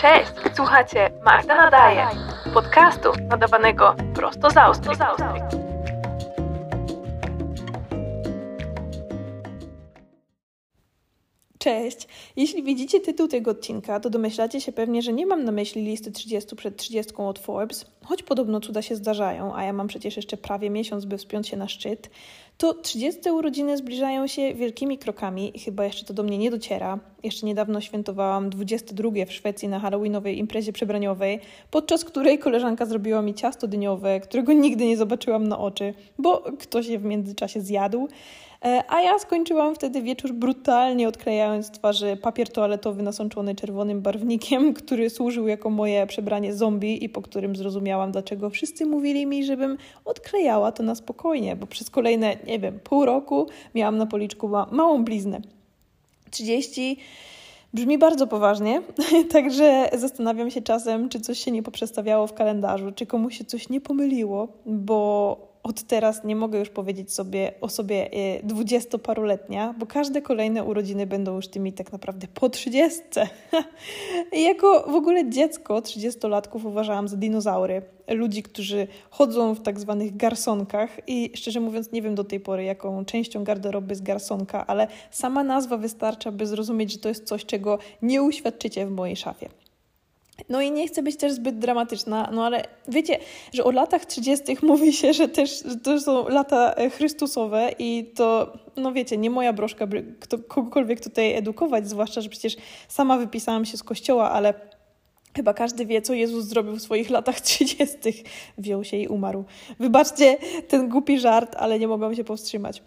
Cześć, słuchacie Magda Nadaje, podcastu nadawanego prosto z Austrii. Cześć! Jeśli widzicie tytuł tego odcinka, to domyślacie się pewnie, że nie mam na myśli listy 30 przed 30 od Forbes, choć podobno cuda się zdarzają, a ja mam przecież jeszcze prawie miesiąc, by wspiąć się na szczyt. To 30 urodziny zbliżają się wielkimi krokami i chyba jeszcze to do mnie nie dociera. Jeszcze niedawno świętowałam 22 w Szwecji na halloweenowej imprezie przebraniowej, podczas której koleżanka zrobiła mi ciasto dyniowe, którego nigdy nie zobaczyłam na oczy, bo ktoś je w międzyczasie zjadł. E, a ja skończyłam wtedy wieczór brutalnie odklejając z twarzy papier toaletowy nasączony czerwonym barwnikiem, który służył jako moje przebranie zombie i po którym zrozumiałam, dlaczego wszyscy mówili mi, żebym odklejała to na spokojnie, bo przez kolejne, nie wiem, pół roku miałam na policzku ma małą bliznę. 30 Brzmi bardzo poważnie, także zastanawiam się czasem, czy coś się nie poprzestawiało w kalendarzu, czy komuś się coś nie pomyliło, bo od teraz nie mogę już powiedzieć sobie o sobie y, dwudziestoparoletnia, bo każde kolejne urodziny będą już tymi tak naprawdę po trzydziestce. jako w ogóle dziecko trzydziestolatków uważałam za dinozaury. Ludzi, którzy chodzą w tak zwanych garsonkach i szczerze mówiąc nie wiem do tej pory, jaką częścią garderoby jest garsonka, ale sama nazwa wystarcza, by zrozumieć, że to jest coś, czego nie uświadczycie w mojej szafie. No i nie chcę być też zbyt dramatyczna, no ale wiecie, że o latach 30. mówi się, że też że to są lata e, Chrystusowe i to, no wiecie, nie moja broszka, by kto, kogokolwiek tutaj edukować, zwłaszcza, że przecież sama wypisałam się z kościoła, ale Chyba każdy wie, co Jezus zrobił w swoich latach 30. Wziął się i umarł. Wybaczcie ten głupi żart, ale nie mogłam się powstrzymać.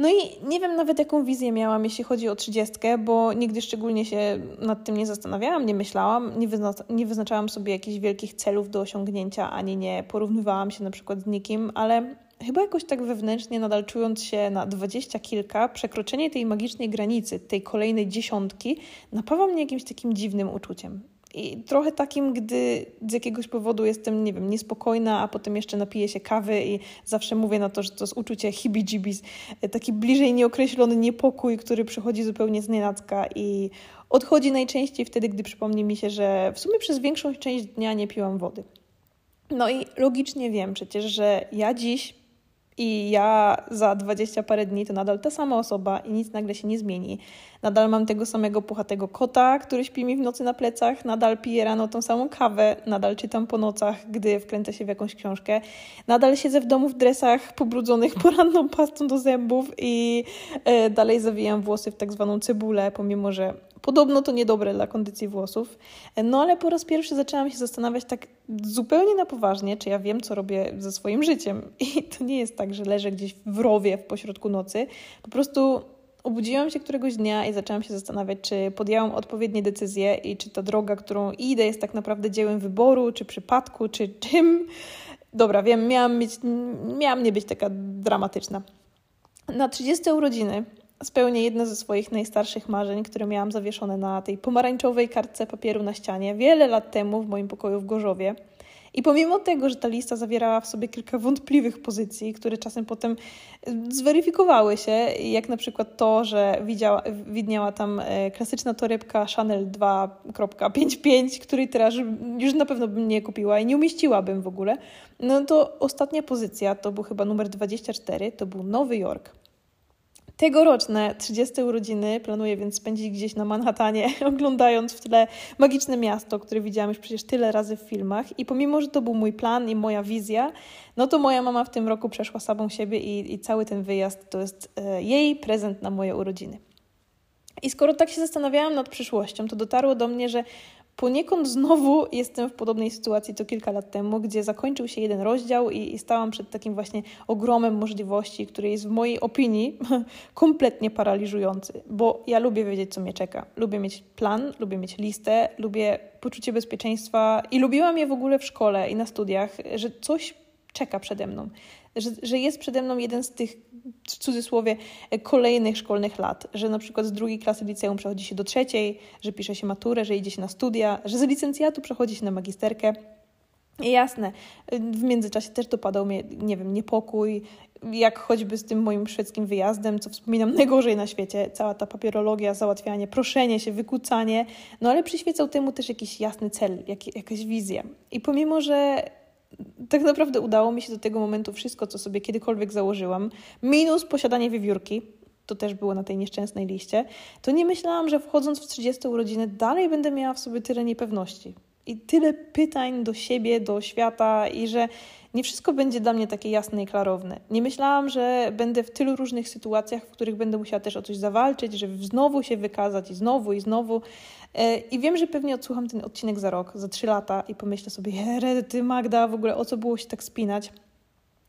No i nie wiem nawet, jaką wizję miałam, jeśli chodzi o trzydziestkę, bo nigdy szczególnie się nad tym nie zastanawiałam, nie myślałam, nie, wyzna nie wyznaczałam sobie jakichś wielkich celów do osiągnięcia, ani nie porównywałam się na przykład z nikim, ale chyba jakoś tak wewnętrznie, nadal czując się na dwadzieścia kilka, przekroczenie tej magicznej granicy, tej kolejnej dziesiątki, napawa mnie jakimś takim dziwnym uczuciem. I trochę takim, gdy z jakiegoś powodu jestem, nie wiem, niespokojna, a potem jeszcze napiję się kawy i zawsze mówię na to, że to jest uczucie hibijibis, taki bliżej nieokreślony niepokój, który przychodzi zupełnie z nienacka i odchodzi najczęściej wtedy, gdy przypomni mi się, że w sumie przez większą część dnia nie piłam wody. No i logicznie wiem przecież, że ja dziś i ja za dwadzieścia parę dni to nadal ta sama osoba i nic nagle się nie zmieni. Nadal mam tego samego puchatego kota, który śpi mi w nocy na plecach, nadal piję rano tą samą kawę, nadal czytam po nocach, gdy wkręcę się w jakąś książkę, nadal siedzę w domu w dresach pobrudzonych poranną pastą do zębów i e, dalej zawijam włosy w tak zwaną cebulę, pomimo że Podobno to niedobre dla kondycji włosów. No ale po raz pierwszy zaczęłam się zastanawiać tak zupełnie na poważnie, czy ja wiem, co robię ze swoim życiem. I to nie jest tak, że leżę gdzieś w rowie w pośrodku nocy. Po prostu obudziłam się któregoś dnia i zaczęłam się zastanawiać, czy podjęłam odpowiednie decyzje i czy ta droga, którą idę, jest tak naprawdę dziełem wyboru, czy przypadku, czy czym. Dobra, wiem, miałam, mieć, miałam nie być taka dramatyczna. Na 30 urodziny spełnię jedno ze swoich najstarszych marzeń, które miałam zawieszone na tej pomarańczowej kartce papieru na ścianie wiele lat temu w moim pokoju w Gorzowie. I pomimo tego, że ta lista zawierała w sobie kilka wątpliwych pozycji, które czasem potem zweryfikowały się, jak na przykład to, że widziała, widniała tam e, klasyczna torebka Chanel 2.55, której teraz już na pewno bym nie kupiła i nie umieściłabym w ogóle, no to ostatnia pozycja to był chyba numer 24, to był Nowy Jork. Tegoroczne 30 urodziny planuję więc spędzić gdzieś na Manhattanie, oglądając w tle magiczne miasto, które widziałam już przecież tyle razy w filmach. I pomimo, że to był mój plan i moja wizja, no to moja mama w tym roku przeszła samą siebie i, i cały ten wyjazd to jest e, jej prezent na moje urodziny. I skoro tak się zastanawiałam nad przyszłością, to dotarło do mnie, że Poniekąd znowu jestem w podobnej sytuacji co kilka lat temu, gdzie zakończył się jeden rozdział i, i stałam przed takim właśnie ogromem możliwości, który jest w mojej opinii kompletnie paraliżujący, bo ja lubię wiedzieć, co mnie czeka. Lubię mieć plan, lubię mieć listę, lubię poczucie bezpieczeństwa i lubiłam je w ogóle w szkole i na studiach, że coś czeka przede mną, że, że jest przede mną jeden z tych w cudzysłowie kolejnych szkolnych lat, że na przykład z drugiej klasy liceum przechodzi się do trzeciej, że pisze się maturę, że idzie się na studia, że z licencjatu przechodzi się na magisterkę. I jasne, w międzyczasie też dopadał mnie, nie wiem, niepokój, jak choćby z tym moim szwedzkim wyjazdem, co wspominam najgorzej na świecie, cała ta papierologia, załatwianie, proszenie się, wykucanie, no ale przyświecał temu też jakiś jasny cel, jak, jakaś wizja. I pomimo, że tak naprawdę udało mi się do tego momentu wszystko, co sobie kiedykolwiek założyłam, minus posiadanie wiewiórki, to też było na tej nieszczęsnej liście, to nie myślałam, że wchodząc w 30 urodziny dalej będę miała w sobie tyle niepewności i tyle pytań do siebie, do świata i że nie wszystko będzie dla mnie takie jasne i klarowne. Nie myślałam, że będę w tylu różnych sytuacjach, w których będę musiała też o coś zawalczyć, że znowu się wykazać i znowu i znowu. E, I wiem, że pewnie odsłucham ten odcinek za rok, za trzy lata i pomyślę sobie, ty Magda, w ogóle o co było się tak spinać?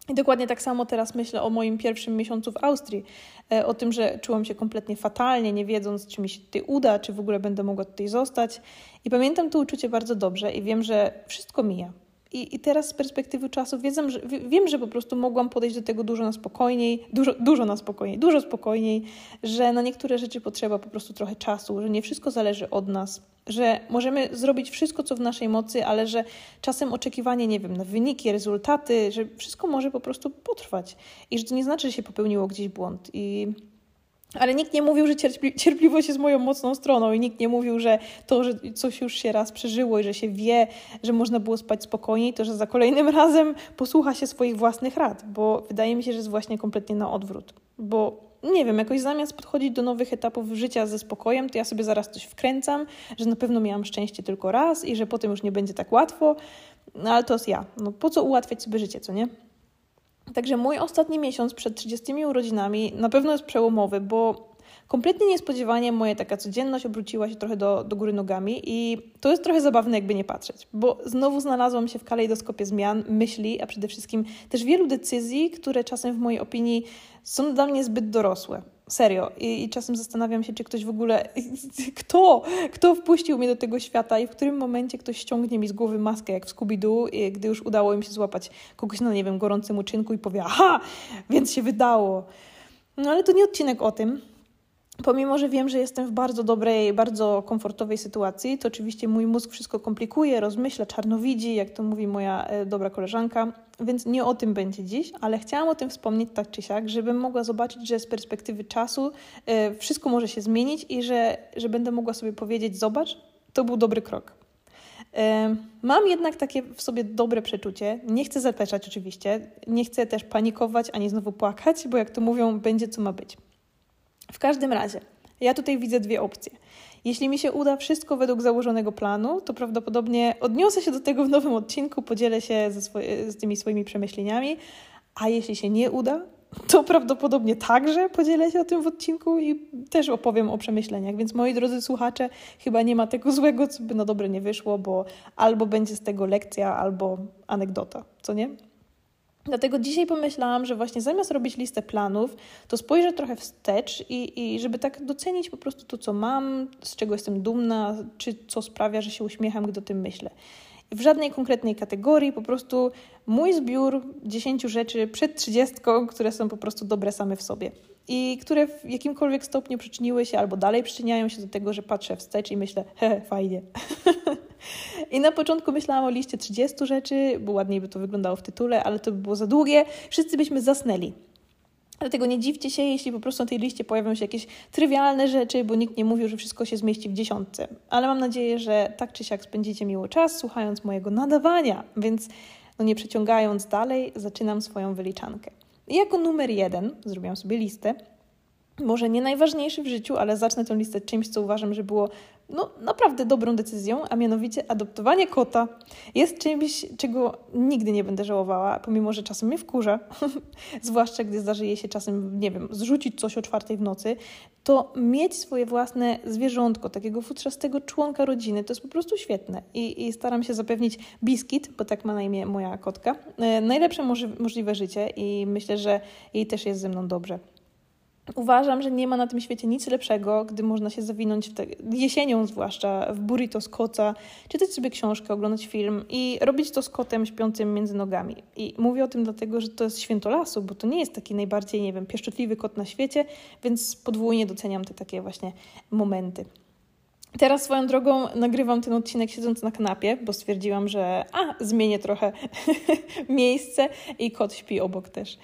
I dokładnie tak samo teraz myślę o moim pierwszym miesiącu w Austrii, e, o tym, że czułam się kompletnie fatalnie, nie wiedząc, czy mi się tutaj uda, czy w ogóle będę mogła tutaj zostać. I pamiętam to uczucie bardzo dobrze i wiem, że wszystko mija. I, I teraz z perspektywy czasu wiem że, wiem, że po prostu mogłam podejść do tego dużo na spokojniej, dużo, dużo na spokojniej, dużo spokojniej, że na niektóre rzeczy potrzeba po prostu trochę czasu, że nie wszystko zależy od nas, że możemy zrobić wszystko, co w naszej mocy, ale że czasem oczekiwanie, nie wiem, na wyniki, rezultaty, że wszystko może po prostu potrwać i że to nie znaczy, że się popełniło gdzieś błąd. I ale nikt nie mówił, że cierpli cierpliwość jest moją mocną stroną i nikt nie mówił, że to, że coś już się raz przeżyło i że się wie, że można było spać spokojniej, to że za kolejnym razem posłucha się swoich własnych rad, bo wydaje mi się, że jest właśnie kompletnie na odwrót. Bo nie wiem, jakoś zamiast podchodzić do nowych etapów życia ze spokojem, to ja sobie zaraz coś wkręcam, że na pewno miałam szczęście tylko raz i że potem już nie będzie tak łatwo, no ale to jest ja. No po co ułatwiać sobie życie, co nie? Także mój ostatni miesiąc przed 30 urodzinami na pewno jest przełomowy, bo kompletnie niespodziewanie moja taka codzienność obróciła się trochę do, do góry nogami i to jest trochę zabawne, jakby nie patrzeć, bo znowu znalazłam się w kalejdoskopie zmian, myśli, a przede wszystkim też wielu decyzji, które czasem w mojej opinii są dla mnie zbyt dorosłe. Serio. I, I, czasem zastanawiam się, czy ktoś w ogóle. Kto? Kto wpuścił mnie do tego świata i w którym momencie ktoś ściągnie mi z głowy maskę, jak w Scooby-Doo, gdy już udało im się złapać kogoś na, nie wiem, gorącym uczynku i powie: Aha, więc się wydało. No ale to nie odcinek o tym. Pomimo, że wiem, że jestem w bardzo dobrej, bardzo komfortowej sytuacji, to oczywiście mój mózg wszystko komplikuje, rozmyśla, czarnowidzi, jak to mówi moja e, dobra koleżanka, więc nie o tym będzie dziś, ale chciałam o tym wspomnieć tak czy siak, żebym mogła zobaczyć, że z perspektywy czasu e, wszystko może się zmienić i że, że będę mogła sobie powiedzieć: Zobacz, to był dobry krok. E, mam jednak takie w sobie dobre przeczucie. Nie chcę zapeszać oczywiście, nie chcę też panikować ani znowu płakać, bo jak to mówią, będzie co ma być. W każdym razie, ja tutaj widzę dwie opcje. Jeśli mi się uda wszystko według założonego planu, to prawdopodobnie odniosę się do tego w nowym odcinku, podzielę się z tymi swoimi przemyśleniami, a jeśli się nie uda, to prawdopodobnie także podzielę się o tym w odcinku i też opowiem o przemyśleniach. Więc moi drodzy słuchacze, chyba nie ma tego złego, co by na dobre nie wyszło, bo albo będzie z tego lekcja, albo anegdota, co nie? Dlatego dzisiaj pomyślałam, że właśnie zamiast robić listę planów, to spojrzę trochę wstecz i, i żeby tak docenić po prostu to, co mam, z czego jestem dumna, czy co sprawia, że się uśmiecham, gdy o tym myślę. W żadnej konkretnej kategorii, po prostu mój zbiór 10 rzeczy przed 30, które są po prostu dobre same w sobie i które w jakimkolwiek stopniu przyczyniły się albo dalej przyczyniają się do tego, że patrzę wstecz i myślę, he, fajnie. I na początku myślałam o liście 30 rzeczy, bo ładniej by to wyglądało w tytule, ale to by było za długie. Wszyscy byśmy zasnęli. Dlatego nie dziwcie się, jeśli po prostu na tej liście pojawią się jakieś trywialne rzeczy, bo nikt nie mówił, że wszystko się zmieści w dziesiątce. Ale mam nadzieję, że tak czy siak spędzicie miło czas słuchając mojego nadawania, więc no nie przeciągając dalej, zaczynam swoją wyliczankę. I jako numer jeden zrobiłam sobie listę może nie najważniejszy w życiu, ale zacznę tę listę czymś, co uważam, że było no, naprawdę dobrą decyzją, a mianowicie adoptowanie kota jest czymś, czego nigdy nie będę żałowała, pomimo, że czasem mnie wkurza, zwłaszcza gdy zdarzy się czasem, nie wiem, zrzucić coś o czwartej w nocy, to mieć swoje własne zwierzątko, takiego futrzastego członka rodziny, to jest po prostu świetne. I, i staram się zapewnić Biskit, bo tak ma na imię moja kotka, e, najlepsze możliwe życie i myślę, że jej też jest ze mną dobrze. Uważam, że nie ma na tym świecie nic lepszego, gdy można się zawinąć te, jesienią zwłaszcza w burrito z koca, czytać sobie książkę, oglądać film i robić to z kotem śpiącym między nogami. I mówię o tym dlatego, że to jest święto lasu, bo to nie jest taki najbardziej, nie wiem, pieszczotliwy kot na świecie, więc podwójnie doceniam te takie właśnie momenty. Teraz swoją drogą nagrywam ten odcinek siedząc na kanapie, bo stwierdziłam, że a, zmienię trochę miejsce i kot śpi obok też.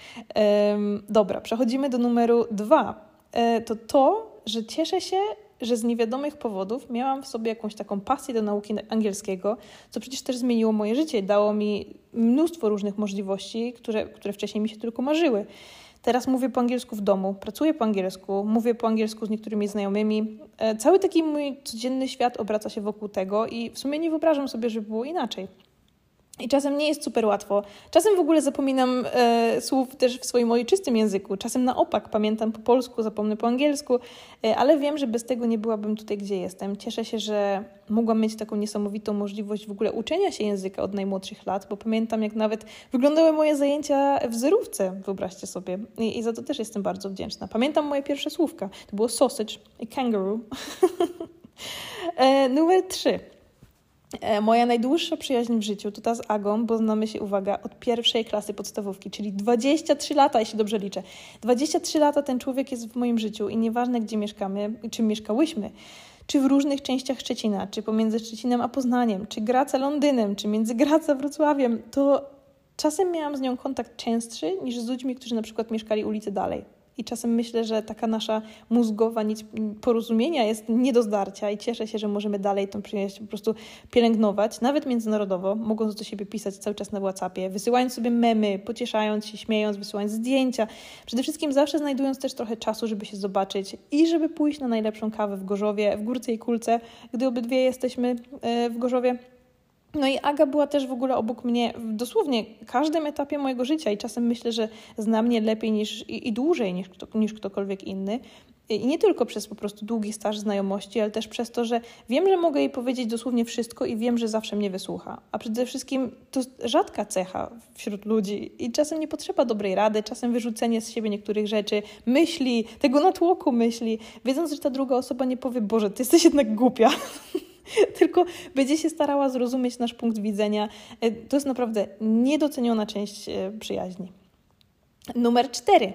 Um, dobra, przechodzimy do numeru dwa. E, to to, że cieszę się, że z niewiadomych powodów miałam w sobie jakąś taką pasję do nauki angielskiego, co przecież też zmieniło moje życie, dało mi mnóstwo różnych możliwości, które, które wcześniej mi się tylko marzyły. Teraz mówię po angielsku w domu, pracuję po angielsku, mówię po angielsku z niektórymi znajomymi. E, cały taki mój codzienny świat obraca się wokół tego i w sumie nie wyobrażam sobie, żeby było inaczej. I czasem nie jest super łatwo. Czasem w ogóle zapominam e, słów też w swoim ojczystym języku. Czasem na opak pamiętam po polsku, zapomnę po angielsku, e, ale wiem, że bez tego nie byłabym tutaj, gdzie jestem. Cieszę się, że mogłam mieć taką niesamowitą możliwość w ogóle uczenia się języka od najmłodszych lat, bo pamiętam, jak nawet wyglądały moje zajęcia w zerówce, wyobraźcie sobie. I, i za to też jestem bardzo wdzięczna. Pamiętam moje pierwsze słówka. To było sausage i kangaroo. e, numer trzy. E, moja najdłuższa przyjaźń w życiu to ta z Agą, bo znamy się, uwaga, od pierwszej klasy podstawówki, czyli 23 lata, jeśli dobrze liczę. 23 lata ten człowiek jest w moim życiu i nieważne, gdzie mieszkamy, czy mieszkałyśmy, czy w różnych częściach Szczecina, czy pomiędzy Szczecinem a Poznaniem, czy Graca Londynem, czy między Graca Wrocławiem, to czasem miałam z nią kontakt częstszy niż z ludźmi, którzy na przykład mieszkali ulicy dalej. I czasem myślę, że taka nasza mózgowa nic porozumienia jest nie do zdarcia i cieszę się, że możemy dalej tą przyjaźń po prostu pielęgnować, nawet międzynarodowo, mogąc do siebie pisać cały czas na WhatsAppie, wysyłając sobie memy, pocieszając się, śmiejąc, wysyłając zdjęcia. Przede wszystkim zawsze znajdując też trochę czasu, żeby się zobaczyć i żeby pójść na najlepszą kawę w Gorzowie, w Górce i Kulce, gdy obydwie jesteśmy e, w Gorzowie. No i Aga była też w ogóle obok mnie w dosłownie każdym etapie mojego życia i czasem myślę, że zna mnie lepiej niż, i, i dłużej niż, kto, niż ktokolwiek inny. I nie tylko przez po prostu długi staż znajomości, ale też przez to, że wiem, że mogę jej powiedzieć dosłownie wszystko i wiem, że zawsze mnie wysłucha. A przede wszystkim to rzadka cecha wśród ludzi i czasem nie potrzeba dobrej rady, czasem wyrzucenie z siebie niektórych rzeczy, myśli, tego natłoku myśli, wiedząc, że ta druga osoba nie powie, Boże, ty jesteś jednak głupia. tylko będzie się starała zrozumieć nasz punkt widzenia. E, to jest naprawdę niedoceniona część e, przyjaźni. Numer cztery.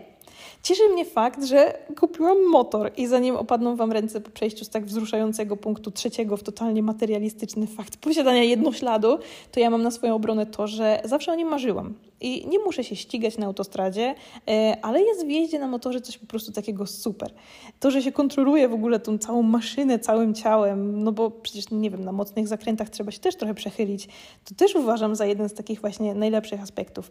Cieszy mnie fakt, że kupiłam motor i zanim opadną Wam ręce po przejściu z tak wzruszającego punktu trzeciego w totalnie materialistyczny fakt posiadania jednośladu, to ja mam na swoją obronę to, że zawsze o nim marzyłam. I nie muszę się ścigać na autostradzie, e, ale jest w jeździe na motorze coś po prostu takiego super. To, że się kontroluje w ogóle tą całą maszynę całym ciałem, no bo przecież, nie wiem, na mocnych zakrętach trzeba się też trochę przechylić, to też uważam za jeden z takich właśnie najlepszych aspektów.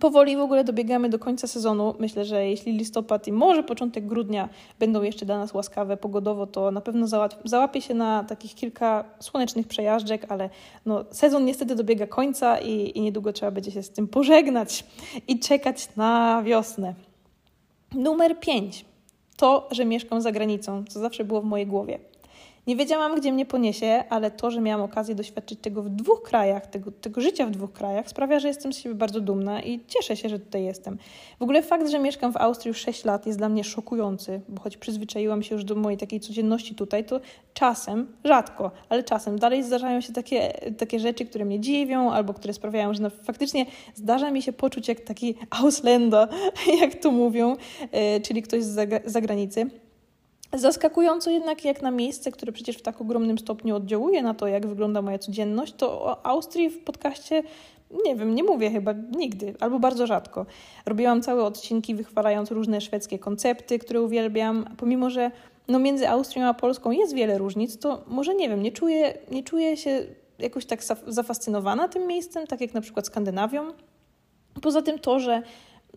Powoli w ogóle dobiegamy do końca sezonu. Myślę, że jeśli listopad i może początek grudnia będą jeszcze dla nas łaskawe pogodowo, to na pewno załapię się na takich kilka słonecznych przejażdżek, ale no, sezon niestety dobiega końca i, i niedługo trzeba będzie się z tym pożegnać i czekać na wiosnę. Numer 5. To, że mieszkam za granicą, co zawsze było w mojej głowie. Nie wiedziałam, gdzie mnie poniesie, ale to, że miałam okazję doświadczyć tego w dwóch krajach, tego, tego życia w dwóch krajach, sprawia, że jestem z siebie bardzo dumna i cieszę się, że tutaj jestem. W ogóle fakt, że mieszkam w Austrii już 6 lat jest dla mnie szokujący, bo choć przyzwyczaiłam się już do mojej takiej codzienności tutaj, to czasem, rzadko, ale czasem dalej zdarzają się takie, takie rzeczy, które mnie dziwią albo które sprawiają, że no, faktycznie zdarza mi się poczuć jak taki Ausländer, jak to mówią, yy, czyli ktoś z zagranicy. Zaskakująco jednak jak na miejsce, które przecież w tak ogromnym stopniu oddziałuje na to, jak wygląda moja codzienność, to o Austrii w podcaście nie wiem, nie mówię chyba nigdy, albo bardzo rzadko. Robiłam całe odcinki wychwalając różne szwedzkie koncepty, które uwielbiam, pomimo że no, między Austrią a Polską jest wiele różnic, to może nie wiem, nie czuję, nie czuję się jakoś tak zafascynowana tym miejscem, tak jak na przykład Skandynawią. Poza tym to, że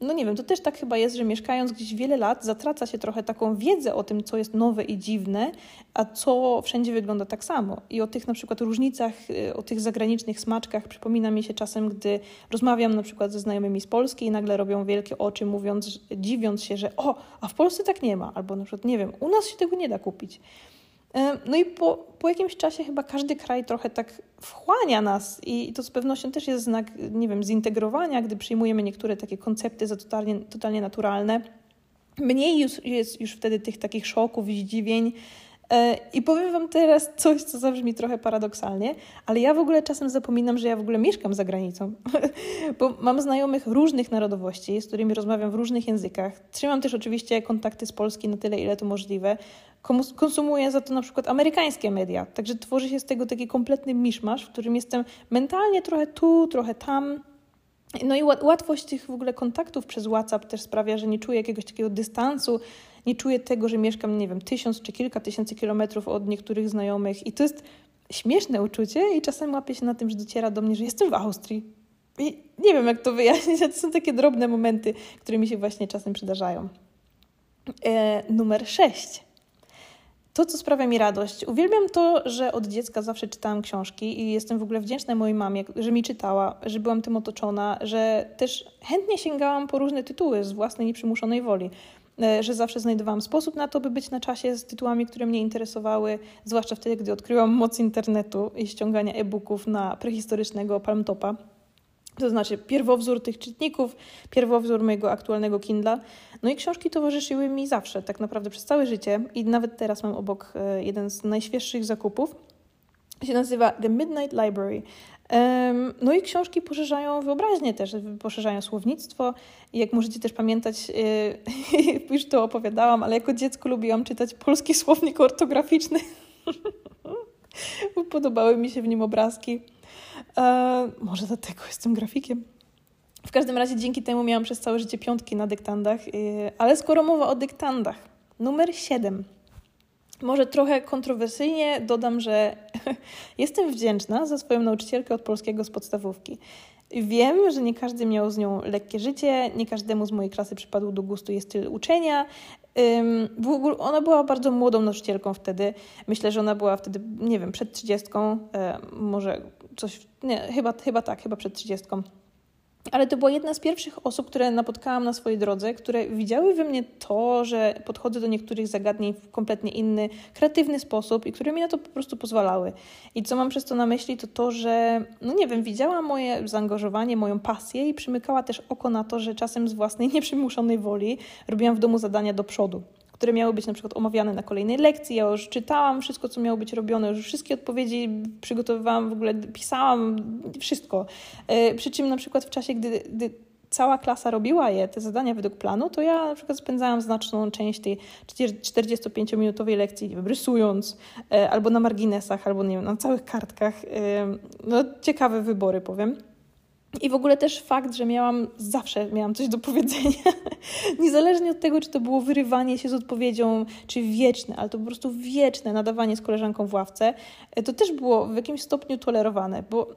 no nie wiem, to też tak chyba jest, że mieszkając gdzieś wiele lat, zatraca się trochę taką wiedzę o tym, co jest nowe i dziwne, a co wszędzie wygląda tak samo. I o tych na przykład różnicach, y, o tych zagranicznych smaczkach przypomina mi się czasem, gdy rozmawiam na przykład ze znajomymi z Polski i nagle robią wielkie oczy, mówiąc, dziwiąc się, że o, a w Polsce tak nie ma, albo na przykład, nie wiem, u nas się tego nie da kupić. E, no i po, po jakimś czasie chyba każdy kraj trochę tak wchłania nas i to z pewnością też jest znak, nie wiem, zintegrowania, gdy przyjmujemy niektóre takie koncepty za totalnie, totalnie naturalne. Mniej już, jest już wtedy tych takich szoków, zdziwień. E, I powiem Wam teraz coś, co zabrzmi trochę paradoksalnie, ale ja w ogóle czasem zapominam, że ja w ogóle mieszkam za granicą, bo mam znajomych różnych narodowości, z którymi rozmawiam w różnych językach. Trzymam też oczywiście kontakty z Polski na tyle, ile to możliwe. Konsumuję za to na przykład amerykańskie media. Także tworzy się z tego taki kompletny miszmasz, w którym jestem mentalnie trochę tu, trochę tam. No i łatwość tych w ogóle kontaktów przez WhatsApp też sprawia, że nie czuję jakiegoś takiego dystansu, nie czuję tego, że mieszkam, nie wiem, tysiąc czy kilka tysięcy kilometrów od niektórych znajomych. I to jest śmieszne uczucie i czasem łapię się na tym, że dociera do mnie, że jestem w Austrii. I nie wiem, jak to wyjaśnić, ale to są takie drobne momenty, które mi się właśnie czasem przydarzają. E, numer sześć. To, co sprawia mi radość. Uwielbiam to, że od dziecka zawsze czytałam książki i jestem w ogóle wdzięczna mojej mamie, że mi czytała, że byłam tym otoczona, że też chętnie sięgałam po różne tytuły z własnej nieprzymuszonej woli. E, że zawsze znajdowałam sposób na to, by być na czasie z tytułami, które mnie interesowały, zwłaszcza wtedy, gdy odkryłam moc internetu i ściągania e-booków na prehistorycznego Palmtopa. To znaczy pierwowzór tych czytników, pierwowzór mojego aktualnego Kindla. No i książki towarzyszyły mi zawsze, tak naprawdę przez całe życie i nawet teraz mam obok e, jeden z najświeższych zakupów. Się nazywa The Midnight Library. No i książki poszerzają wyobraźnię też, poszerzają słownictwo. Jak możecie też pamiętać, e, już to opowiadałam, ale jako dziecko lubiłam czytać polski słownik ortograficzny. Podobały mi się w nim obrazki. E, może dlatego jestem grafikiem. W każdym razie dzięki temu miałam przez całe życie piątki na dyktandach. E, ale skoro mowa o dyktandach, numer 7. Może trochę kontrowersyjnie dodam, że jestem wdzięczna za swoją nauczycielkę od polskiego z podstawówki. Wiem, że nie każdy miał z nią lekkie życie, nie każdemu z mojej klasy przypadł do gustu jej styl uczenia. Ona była bardzo młodą nauczycielką wtedy. Myślę, że ona była wtedy, nie wiem, przed trzydziestką, e, może coś, nie, chyba, chyba tak, chyba przed trzydziestką. Ale to była jedna z pierwszych osób, które napotkałam na swojej drodze, które widziały we mnie to, że podchodzę do niektórych zagadnień w kompletnie inny, kreatywny sposób i które mi na to po prostu pozwalały. I co mam przez to na myśli, to to, że, no nie wiem, widziała moje zaangażowanie, moją pasję i przymykała też oko na to, że czasem z własnej nieprzymuszonej woli robiłam w domu zadania do przodu które miały być na przykład omawiane na kolejnej lekcji. Ja już czytałam wszystko, co miało być robione, już wszystkie odpowiedzi przygotowywałam, w ogóle pisałam wszystko. E, przy czym na przykład w czasie, gdy, gdy cała klasa robiła je, te zadania według planu, to ja na przykład spędzałam znaczną część tej 45-minutowej lekcji rysując, e, albo na marginesach, albo nie wiem, na całych kartkach. E, no, ciekawe wybory, powiem. I w ogóle też fakt, że miałam, zawsze miałam coś do powiedzenia, niezależnie od tego, czy to było wyrywanie się z odpowiedzią, czy wieczne, ale to po prostu wieczne nadawanie z koleżanką w ławce, e, to też było w jakimś stopniu tolerowane, bo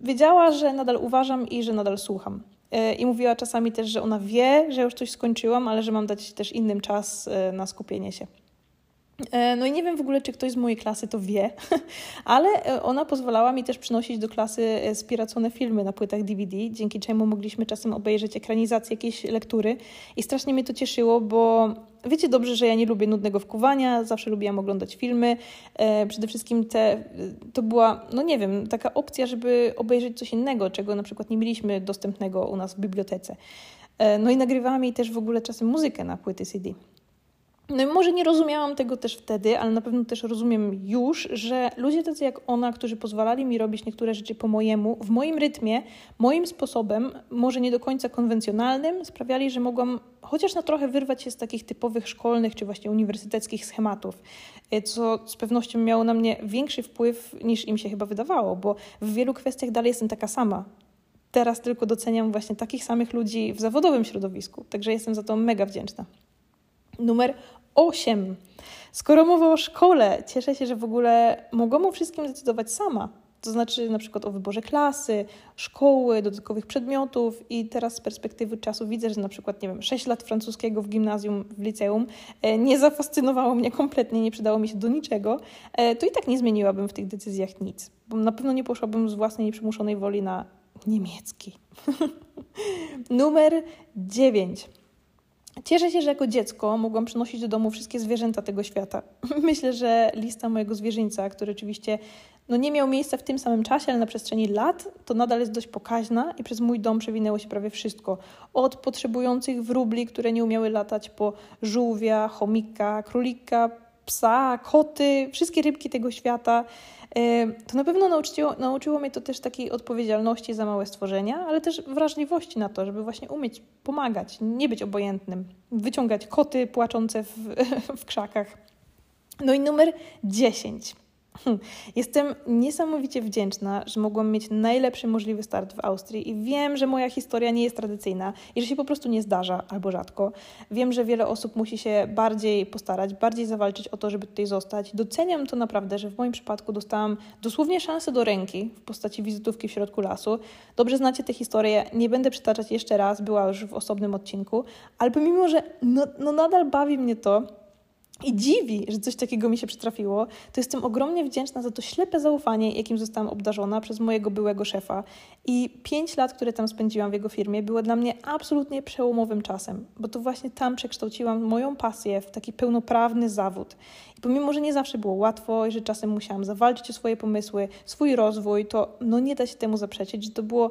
wiedziała, że nadal uważam i że nadal słucham. E, I mówiła czasami też, że ona wie, że już coś skończyłam, ale że mam dać też innym czas e, na skupienie się. E, no i nie wiem w ogóle, czy ktoś z mojej klasy to wie, ale e, ona pozwalała mi też przynosić do klasy e, spiracone filmy na płytach DVD, dzięki czemu mogliśmy czasem obejrzeć ekranizację jakiejś lektury i strasznie mnie to cieszyło, bo wiecie dobrze, że ja nie lubię nudnego wkuwania, zawsze lubiłam oglądać filmy. Przede wszystkim te, to była, no nie wiem, taka opcja, żeby obejrzeć coś innego, czego na przykład nie mieliśmy dostępnego u nas w bibliotece. No i nagrywałam jej też w ogóle czasem muzykę na płyty CD. No i może nie rozumiałam tego też wtedy, ale na pewno też rozumiem już, że ludzie tacy jak ona, którzy pozwalali mi robić niektóre rzeczy po mojemu, w moim rytmie, moim sposobem, może nie do końca konwencjonalnym, sprawiali, że mogłam chociaż na trochę wyrwać się z takich typowych szkolnych czy właśnie uniwersyteckich schematów, e, co z pewnością miało na mnie większy wpływ niż im się chyba wydawało, bo w wielu kwestiach dalej jestem taka sama. Teraz tylko doceniam właśnie takich samych ludzi w zawodowym środowisku, także jestem za to mega wdzięczna. Numer 8. Skoro mowa o szkole, cieszę się, że w ogóle mogłam o wszystkim decydować sama. To znaczy na przykład o wyborze klasy, szkoły, dodatkowych przedmiotów i teraz z perspektywy czasu widzę, że na przykład, nie wiem, 6 lat francuskiego w gimnazjum, w liceum e, nie zafascynowało mnie kompletnie, nie przydało mi się do niczego, e, to i tak nie zmieniłabym w tych decyzjach nic, bo na pewno nie poszłabym z własnej nieprzymuszonej woli na niemiecki. Numer 9. Cieszę się, że jako dziecko mogłam przynosić do domu wszystkie zwierzęta tego świata. Myślę, że lista mojego zwierzyńca, który oczywiście no nie miał miejsca w tym samym czasie, ale na przestrzeni lat, to nadal jest dość pokaźna i przez mój dom przewinęło się prawie wszystko. Od potrzebujących wróbli, które nie umiały latać, po żółwia, chomika, królika, psa, koty, wszystkie rybki tego świata. To na pewno nauczyło, nauczyło mnie to też takiej odpowiedzialności za małe stworzenia, ale też wrażliwości na to, żeby właśnie umieć pomagać, nie być obojętnym, wyciągać koty płaczące w, w krzakach. No i numer 10. Jestem niesamowicie wdzięczna, że mogłam mieć najlepszy możliwy start w Austrii i wiem, że moja historia nie jest tradycyjna i że się po prostu nie zdarza albo rzadko. Wiem, że wiele osób musi się bardziej postarać, bardziej zawalczyć o to, żeby tutaj zostać. Doceniam to naprawdę, że w moim przypadku dostałam dosłownie szansę do ręki w postaci wizytówki w środku lasu. Dobrze znacie tę historię, nie będę przytaczać jeszcze raz, była już w osobnym odcinku, ale pomimo, że no, no nadal bawi mnie to, i dziwi, że coś takiego mi się przytrafiło, to jestem ogromnie wdzięczna za to ślepe zaufanie, jakim zostałam obdarzona przez mojego byłego szefa. I pięć lat, które tam spędziłam w jego firmie, było dla mnie absolutnie przełomowym czasem, bo to właśnie tam przekształciłam moją pasję w taki pełnoprawny zawód. I pomimo, że nie zawsze było łatwo i że czasem musiałam zawalczyć o swoje pomysły, swój rozwój, to no nie da się temu zaprzeczyć, że to było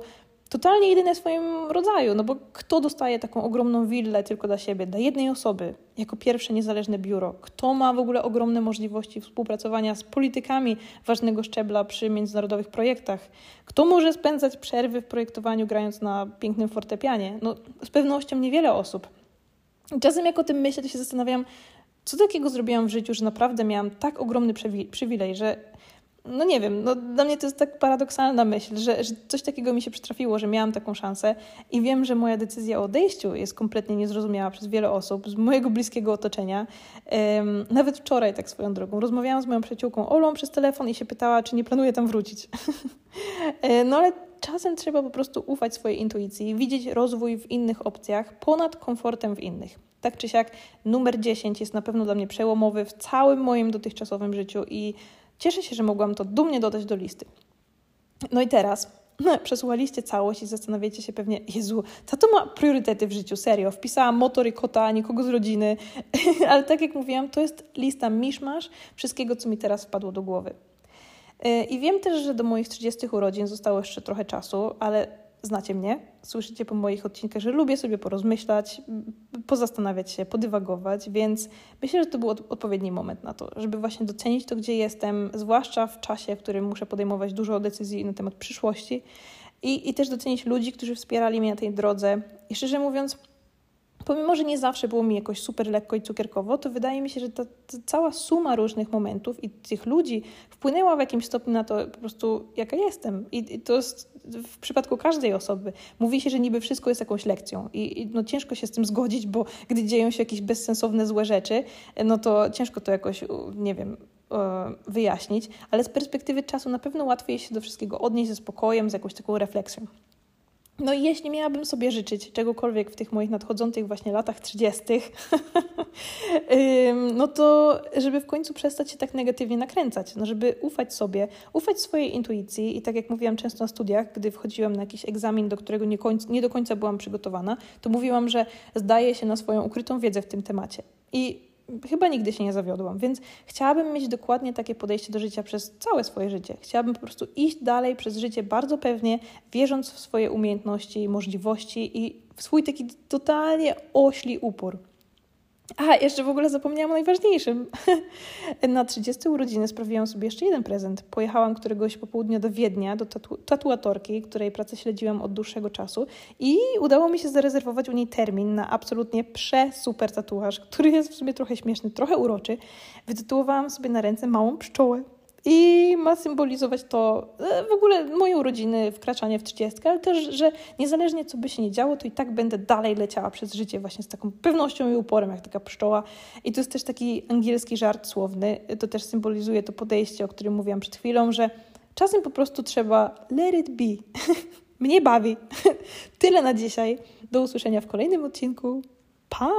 totalnie jedyne w swoim rodzaju, no bo kto dostaje taką ogromną willę tylko dla siebie, dla jednej osoby, jako pierwsze niezależne biuro? Kto ma w ogóle ogromne możliwości współpracowania z politykami ważnego szczebla przy międzynarodowych projektach? Kto może spędzać przerwy w projektowaniu grając na pięknym fortepianie? No z pewnością niewiele osób. Czasem jak o tym myślę, to się zastanawiam, co takiego zrobiłam w życiu, że naprawdę miałam tak ogromny przywilej, że no nie wiem, no dla mnie to jest tak paradoksalna myśl, że, że coś takiego mi się przytrafiło, że miałam taką szansę i wiem, że moja decyzja o odejściu jest kompletnie niezrozumiała przez wiele osób z mojego bliskiego otoczenia. Um, nawet wczoraj, tak swoją drogą, rozmawiałam z moją przyjaciółką Olą przez telefon i się pytała, czy nie planuję tam wrócić. E, no ale czasem trzeba po prostu ufać swojej intuicji, widzieć rozwój w innych opcjach ponad komfortem w innych. Tak czy siak, numer 10 jest na pewno dla mnie przełomowy w całym moim dotychczasowym życiu i Cieszę się, że mogłam to dumnie dodać do listy. No i teraz no, przesłuchaliście całość i zastanawiacie się pewnie, Jezu, co to ma priorytety w życiu, serio. Wpisałam motor i kota, nikogo z rodziny, ale tak jak mówiłam, to jest lista miszmasz wszystkiego, co mi teraz wpadło do głowy. E, I wiem też, że do moich 30 urodzin zostało jeszcze trochę czasu, ale znacie mnie, słyszycie po moich odcinkach, że lubię sobie porozmyślać, pozastanawiać się, podywagować, więc myślę, że to był odpowiedni moment na to, żeby właśnie docenić to, gdzie jestem, zwłaszcza w czasie, w którym muszę podejmować dużo decyzji na temat przyszłości i, i też docenić ludzi, którzy wspierali mnie na tej drodze. I szczerze mówiąc, pomimo, że nie zawsze było mi jakoś super lekko i cukierkowo, to wydaje mi się, że ta, ta, cała suma różnych momentów i tych ludzi wpłynęła w jakimś stopniu na to po prostu, jaka jestem. I, i to jest w przypadku każdej osoby. Mówi się, że niby wszystko jest jakąś lekcją i, i no, ciężko się z tym zgodzić, bo gdy dzieją się jakieś bezsensowne, złe rzeczy, no to ciężko to jakoś, nie wiem, e, wyjaśnić, ale z perspektywy czasu na pewno łatwiej się do wszystkiego odnieść ze spokojem, z jakąś taką refleksją. No i jeśli miałabym sobie życzyć czegokolwiek w tych moich nadchodzących właśnie latach 30., no to żeby w końcu przestać się tak negatywnie nakręcać, no żeby ufać sobie, ufać swojej intuicji i tak jak mówiłam często na studiach, gdy wchodziłam na jakiś egzamin, do którego nie, końc, nie do końca byłam przygotowana, to mówiłam, że zdaję się na swoją ukrytą wiedzę w tym temacie. I chyba nigdy się nie zawiodłam, więc chciałabym mieć dokładnie takie podejście do życia przez całe swoje życie. Chciałabym po prostu iść dalej przez życie bardzo pewnie, wierząc w swoje umiejętności, możliwości i w swój taki totalnie ośli upór. A, jeszcze w ogóle zapomniałam o najważniejszym. Na 30 urodziny sprawiłam sobie jeszcze jeden prezent. Pojechałam któregoś popołudnia do Wiednia, do tatu tatuatorki, której pracę śledziłam od dłuższego czasu i udało mi się zarezerwować u niej termin na absolutnie prze-super tatuaż, który jest w sumie trochę śmieszny, trochę uroczy. Wytytułowałam sobie na ręce małą pszczołę. I ma symbolizować to e, w ogóle moje urodziny, wkraczanie w 30, ale też, że niezależnie co by się nie działo, to i tak będę dalej leciała przez życie właśnie z taką pewnością i uporem, jak taka pszczoła. I to jest też taki angielski żart słowny. To też symbolizuje to podejście, o którym mówiłam przed chwilą, że czasem po prostu trzeba let it be. Mnie bawi. Tyle na dzisiaj. Do usłyszenia w kolejnym odcinku. Pa!